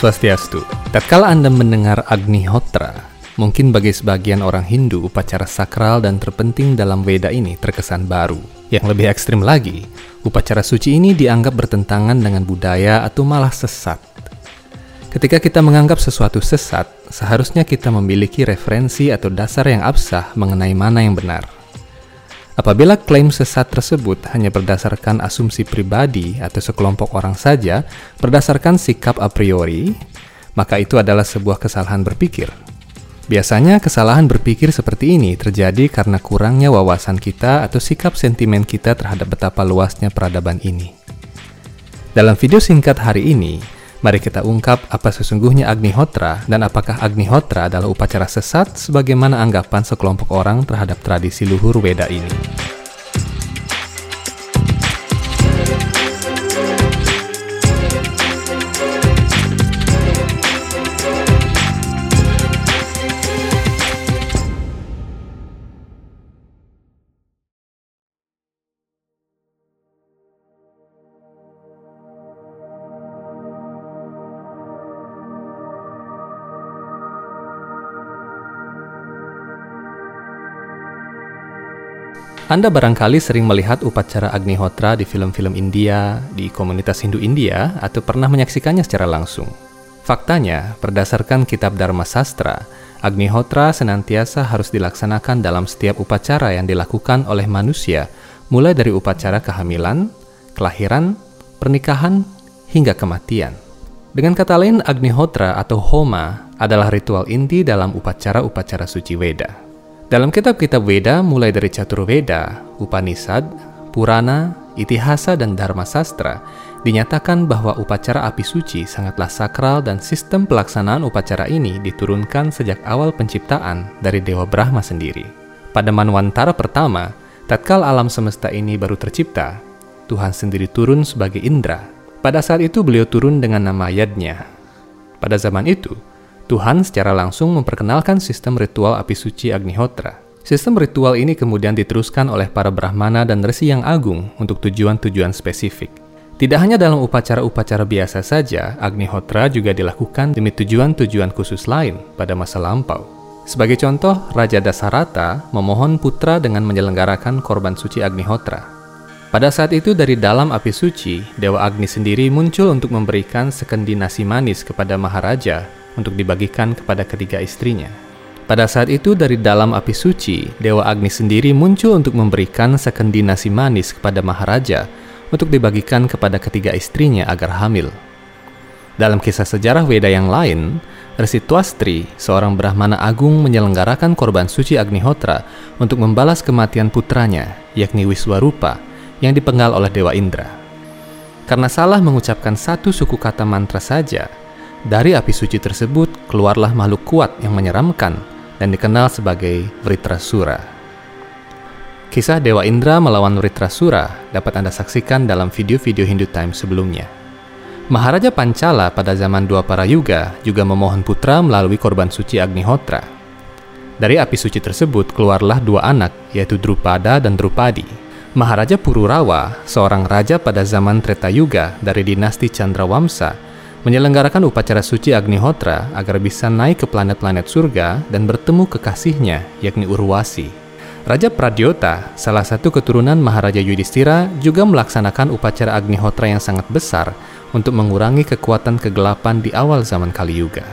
Swastiastu. Tatkala Anda mendengar Agnihotra, mungkin bagi sebagian orang Hindu upacara sakral dan terpenting dalam Weda ini terkesan baru. Yang lebih ekstrim lagi, upacara suci ini dianggap bertentangan dengan budaya atau malah sesat. Ketika kita menganggap sesuatu sesat, seharusnya kita memiliki referensi atau dasar yang absah mengenai mana yang benar. Apabila klaim sesat tersebut hanya berdasarkan asumsi pribadi atau sekelompok orang saja, berdasarkan sikap a priori, maka itu adalah sebuah kesalahan berpikir. Biasanya kesalahan berpikir seperti ini terjadi karena kurangnya wawasan kita atau sikap sentimen kita terhadap betapa luasnya peradaban ini. Dalam video singkat hari ini, mari kita ungkap apa sesungguhnya Agnihotra dan apakah Agnihotra adalah upacara sesat sebagaimana anggapan sekelompok orang terhadap tradisi luhur Weda ini. Anda barangkali sering melihat upacara Agnihotra di film-film India, di komunitas Hindu India, atau pernah menyaksikannya secara langsung. Faktanya, berdasarkan kitab Dharma Sastra, Agnihotra senantiasa harus dilaksanakan dalam setiap upacara yang dilakukan oleh manusia, mulai dari upacara kehamilan, kelahiran, pernikahan, hingga kematian. Dengan kata lain, Agnihotra atau Homa adalah ritual inti dalam upacara-upacara suci Weda. Dalam kitab-kitab Weda mulai dari Caturveda, Upanishad, Purana, Itihasa, dan Dharma Sastra, dinyatakan bahwa upacara api suci sangatlah sakral dan sistem pelaksanaan upacara ini diturunkan sejak awal penciptaan dari Dewa Brahma sendiri. Pada Manwantara pertama, tatkala alam semesta ini baru tercipta, Tuhan sendiri turun sebagai Indra. Pada saat itu beliau turun dengan nama Yadnya. Pada zaman itu, Tuhan secara langsung memperkenalkan sistem ritual api suci Agnihotra. Sistem ritual ini kemudian diteruskan oleh para Brahmana dan Resi yang agung untuk tujuan-tujuan spesifik. Tidak hanya dalam upacara-upacara biasa saja, Agnihotra juga dilakukan demi tujuan-tujuan khusus lain pada masa lampau. Sebagai contoh, Raja Dasarata memohon putra dengan menyelenggarakan korban suci Agnihotra. Pada saat itu dari dalam api suci, Dewa Agni sendiri muncul untuk memberikan sekendi nasi manis kepada Maharaja untuk dibagikan kepada ketiga istrinya. Pada saat itu dari dalam api suci, Dewa Agni sendiri muncul untuk memberikan sekendi nasi manis kepada Maharaja untuk dibagikan kepada ketiga istrinya agar hamil. Dalam kisah sejarah Weda yang lain, Resi Tuastri, seorang Brahmana agung menyelenggarakan korban suci Agnihotra untuk membalas kematian putranya, yakni Wiswarupa, yang dipenggal oleh Dewa Indra. Karena salah mengucapkan satu suku kata mantra saja, dari api suci tersebut keluarlah makhluk kuat yang menyeramkan dan dikenal sebagai Vritrasura. Kisah Dewa Indra melawan Vritrasura dapat Anda saksikan dalam video-video Hindu Times sebelumnya. Maharaja Pancala pada zaman Dua Para Yuga juga memohon putra melalui korban suci Agnihotra. Dari api suci tersebut keluarlah dua anak, yaitu Drupada dan Drupadi. Maharaja Pururawa, seorang raja pada zaman Treta Yuga dari dinasti Chandrawamsa, menyelenggarakan upacara suci Agnihotra agar bisa naik ke planet-planet surga dan bertemu kekasihnya, yakni Urwasi. Raja Pradyota, salah satu keturunan Maharaja Yudhistira, juga melaksanakan upacara Agnihotra yang sangat besar untuk mengurangi kekuatan kegelapan di awal zaman Kali Yuga.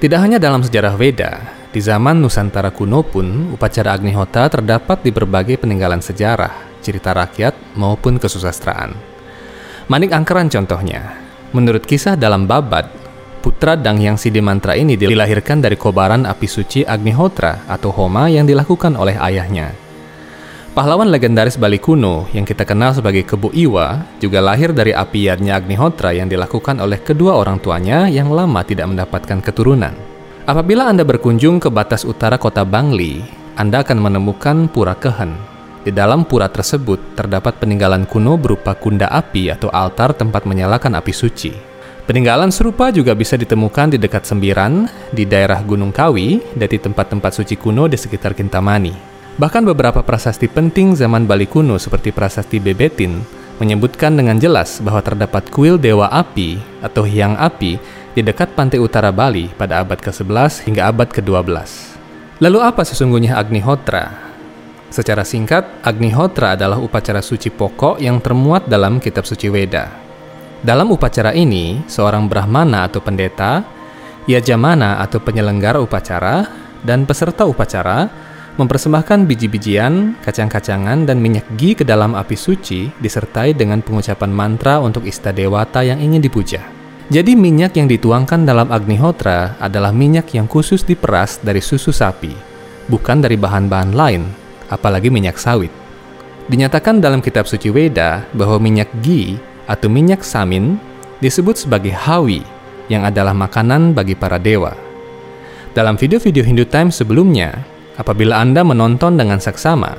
Tidak hanya dalam sejarah Veda, di zaman Nusantara kuno pun upacara Agnihotra terdapat di berbagai peninggalan sejarah, cerita rakyat maupun kesusastraan. Manik Angkeran contohnya, Menurut kisah dalam Babad, putra Dang Yang Sidi Mantra ini dilahirkan dari kobaran api suci Agnihotra atau Homa yang dilakukan oleh ayahnya. Pahlawan legendaris Bali kuno yang kita kenal sebagai Kebu Iwa juga lahir dari api yadnya Agnihotra yang dilakukan oleh kedua orang tuanya yang lama tidak mendapatkan keturunan. Apabila Anda berkunjung ke batas utara kota Bangli, Anda akan menemukan Pura Kehen, di dalam pura tersebut terdapat peninggalan kuno berupa kunda api atau altar tempat menyalakan api suci. Peninggalan serupa juga bisa ditemukan di dekat Sembiran, di daerah Gunung Kawi, dan di tempat-tempat suci kuno di sekitar Kintamani. Bahkan beberapa prasasti penting zaman Bali kuno seperti prasasti Bebetin menyebutkan dengan jelas bahwa terdapat kuil dewa api atau hyang api di dekat pantai utara Bali pada abad ke-11 hingga abad ke-12. Lalu apa sesungguhnya Agnihotra? Secara singkat, Agnihotra adalah upacara suci pokok yang termuat dalam kitab suci Weda. Dalam upacara ini, seorang brahmana atau pendeta, yajamana atau penyelenggara upacara, dan peserta upacara mempersembahkan biji-bijian, kacang-kacangan, dan minyak ghee ke dalam api suci disertai dengan pengucapan mantra untuk ista dewata yang ingin dipuja. Jadi minyak yang dituangkan dalam Agnihotra adalah minyak yang khusus diperas dari susu sapi, bukan dari bahan-bahan lain, apalagi minyak sawit. Dinyatakan dalam kitab suci Weda bahwa minyak ghee atau minyak samin disebut sebagai hawi, yang adalah makanan bagi para dewa. Dalam video-video Hindu Times sebelumnya, Apabila Anda menonton dengan seksama,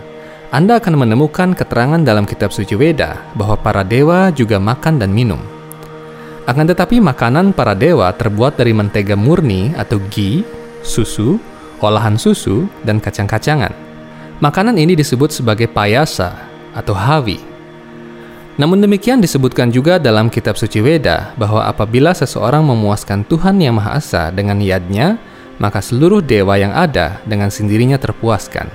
Anda akan menemukan keterangan dalam kitab suci Weda bahwa para dewa juga makan dan minum. Akan tetapi makanan para dewa terbuat dari mentega murni atau ghee, susu, olahan susu, dan kacang-kacangan. Makanan ini disebut sebagai payasa atau havi. Namun demikian disebutkan juga dalam kitab suci Weda bahwa apabila seseorang memuaskan Tuhan Yang Maha Esa dengan yadnya, maka seluruh dewa yang ada dengan sendirinya terpuaskan.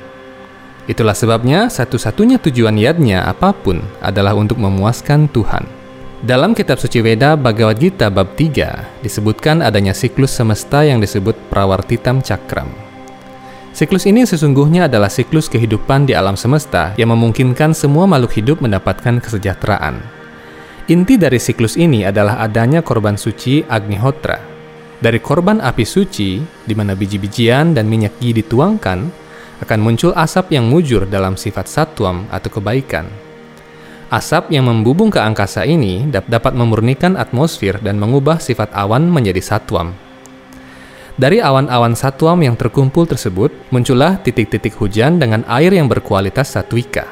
Itulah sebabnya satu-satunya tujuan yadnya apa pun adalah untuk memuaskan Tuhan. Dalam kitab suci Weda Bhagavad Gita bab 3 disebutkan adanya siklus semesta yang disebut Prawartitam Cakram. Siklus ini sesungguhnya adalah siklus kehidupan di alam semesta yang memungkinkan semua makhluk hidup mendapatkan kesejahteraan. Inti dari siklus ini adalah adanya korban suci Agnihotra, dari korban api suci, di mana biji-bijian dan minyak ghee dituangkan, akan muncul asap yang mujur dalam sifat satwam atau kebaikan. Asap yang membubung ke angkasa ini dapat memurnikan atmosfer dan mengubah sifat awan menjadi satwam. Dari awan-awan satwam yang terkumpul tersebut, muncullah titik-titik hujan dengan air yang berkualitas satwika.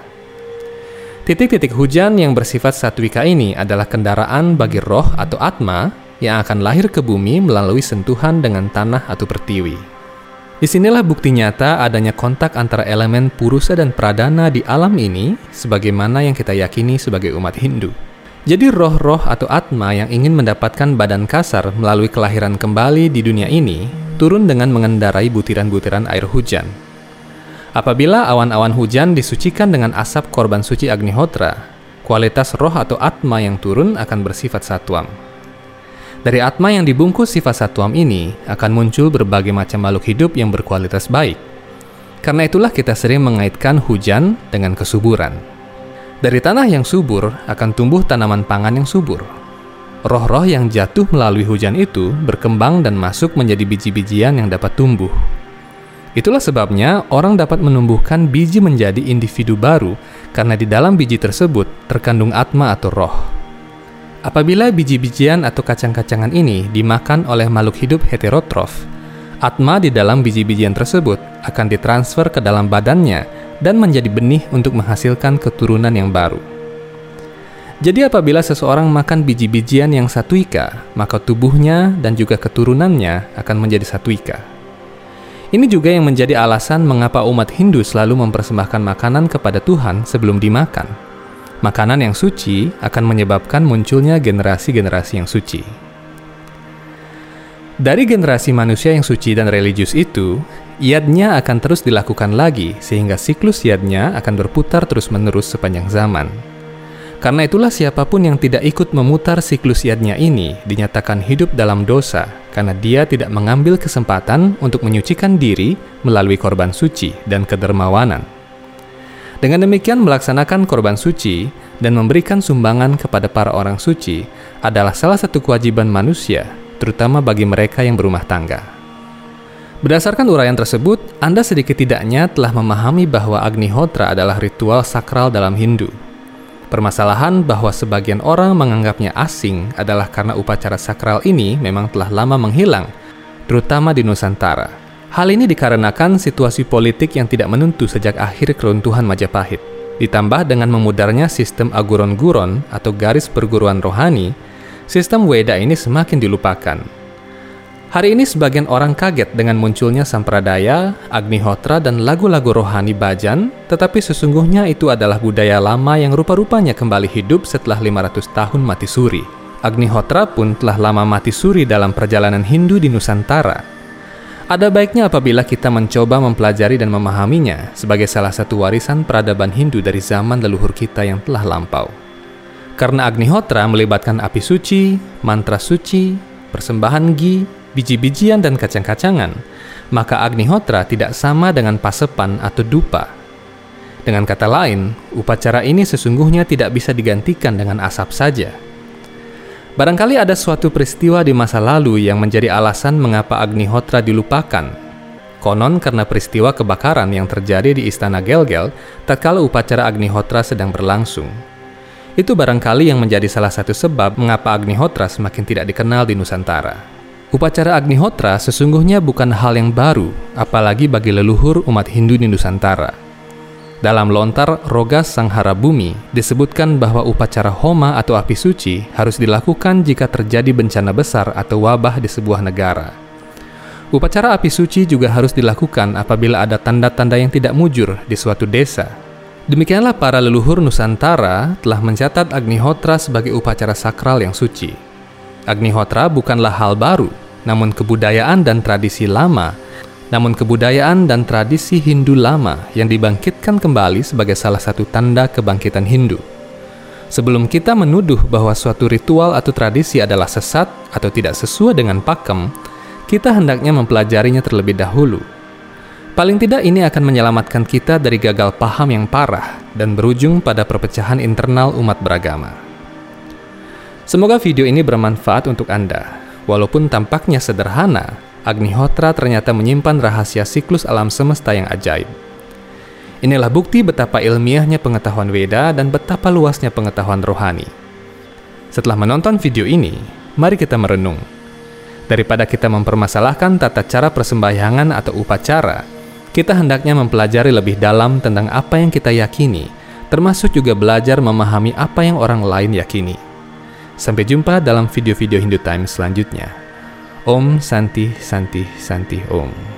Titik-titik hujan yang bersifat satwika ini adalah kendaraan bagi roh atau atma yang akan lahir ke bumi melalui sentuhan dengan tanah atau pertiwi. Di sinilah bukti nyata adanya kontak antara elemen purusa dan pradana di alam ini, sebagaimana yang kita yakini sebagai umat Hindu. Jadi roh-roh atau atma yang ingin mendapatkan badan kasar melalui kelahiran kembali di dunia ini, turun dengan mengendarai butiran-butiran air hujan. Apabila awan-awan hujan disucikan dengan asap korban suci Agnihotra, kualitas roh atau atma yang turun akan bersifat satwam. Dari atma yang dibungkus sifat satuam ini akan muncul berbagai macam makhluk hidup yang berkualitas baik. Karena itulah kita sering mengaitkan hujan dengan kesuburan. Dari tanah yang subur akan tumbuh tanaman pangan yang subur. Roh-roh yang jatuh melalui hujan itu berkembang dan masuk menjadi biji-bijian yang dapat tumbuh. Itulah sebabnya orang dapat menumbuhkan biji menjadi individu baru karena di dalam biji tersebut terkandung atma atau roh. Apabila biji-bijian atau kacang-kacangan ini dimakan oleh makhluk hidup heterotrof, atma di dalam biji-bijian tersebut akan ditransfer ke dalam badannya dan menjadi benih untuk menghasilkan keturunan yang baru. Jadi apabila seseorang makan biji-bijian yang satuika, maka tubuhnya dan juga keturunannya akan menjadi satuika. Ini juga yang menjadi alasan mengapa umat Hindu selalu mempersembahkan makanan kepada Tuhan sebelum dimakan makanan yang suci akan menyebabkan munculnya generasi-generasi yang suci. Dari generasi manusia yang suci dan religius itu, iadnya akan terus dilakukan lagi sehingga siklus iadnya akan berputar terus-menerus sepanjang zaman. Karena itulah siapa pun yang tidak ikut memutar siklus iadnya ini dinyatakan hidup dalam dosa karena dia tidak mengambil kesempatan untuk menyucikan diri melalui korban suci dan kedermawanan. Dengan demikian melaksanakan korban suci dan memberikan sumbangan kepada para orang suci adalah salah satu kewajiban manusia, terutama bagi mereka yang berumah tangga. Berdasarkan uraian tersebut, Anda sedikit tidaknya telah memahami bahwa Agnihotra adalah ritual sakral dalam Hindu. Permasalahan bahwa sebagian orang menganggapnya asing adalah karena upacara sakral ini memang telah lama menghilang, terutama di Nusantara. Hal ini dikarenakan situasi politik yang tidak menentu sejak akhir keruntuhan Majapahit. Ditambah dengan memudarnya sistem aguron-guron atau garis perguruan rohani, sistem Weda ini semakin dilupakan. Hari ini sebagian orang kaget dengan munculnya sampradaya, agnihotra, dan lagu-lagu rohani bajan, tetapi sesungguhnya itu adalah budaya lama yang rupa-rupanya kembali hidup setelah 500 tahun mati suri. Agnihotra pun telah lama mati suri dalam perjalanan Hindu di Nusantara. Ada baiknya apabila kita mencoba mempelajari dan memahaminya sebagai salah satu warisan peradaban Hindu dari zaman leluhur kita yang telah lampau. Karena Agnihotra melibatkan api suci, mantra suci, persembahan gi, biji-bijian dan kacang-kacangan, maka Agnihotra tidak sama dengan pasepan atau dupa. Dengan kata lain, upacara ini sesungguhnya tidak bisa digantikan dengan asap saja. Barangkali ada suatu peristiwa di masa lalu yang menjadi alasan mengapa Agnihotra dilupakan. Konon karena peristiwa kebakaran yang terjadi di Istana Gelgel tatkala upacara Agnihotra sedang berlangsung. Itu barangkali yang menjadi salah satu sebab mengapa Agnihotra semakin tidak dikenal di Nusantara. Upacara Agnihotra sesungguhnya bukan hal yang baru, apalagi bagi leluhur umat Hindu di Nusantara. Dalam lontar Rogas Sanghara Bumi disebutkan bahwa upacara Homa atau api suci harus dilakukan jika terjadi bencana besar atau wabah di sebuah negara. Upacara api suci juga harus dilakukan apabila ada tanda-tanda yang tidak mujur di suatu desa. Demikianlah para leluhur Nusantara telah mencatat Agnihotra sebagai upacara sakral yang suci. Agnihotra bukanlah hal baru, namun kebudayaan dan tradisi lama namun kebudayaan dan tradisi Hindu lama yang dibangkitkan kembali sebagai salah satu tanda kebangkitan Hindu. Sebelum kita menuduh bahwa suatu ritual atau tradisi adalah sesat atau tidak sesuai dengan pakem, kita hendaknya mempelajarinya terlebih dahulu. Paling tidak ini akan menyelamatkan kita dari gagal paham yang parah dan berujung pada perpecahan internal umat beragama. Semoga video ini bermanfaat untuk Anda. Walaupun tampaknya sederhana, Agnihotra ternyata menyimpan rahasia siklus alam semesta yang ajaib. Inilah bukti betapa ilmiahnya pengetahuan Weda dan betapa luasnya pengetahuan rohani. Setelah menonton video ini, mari kita merenung. Daripada kita mempermasalahkan tata cara persembahyangan atau upacara, kita hendaknya mempelajari lebih dalam tentang apa yang kita yakini, termasuk juga belajar memahami apa yang orang lain yakini. Sampai jumpa dalam video-video Hindu Times selanjutnya. Om Santi Santi Santi Om.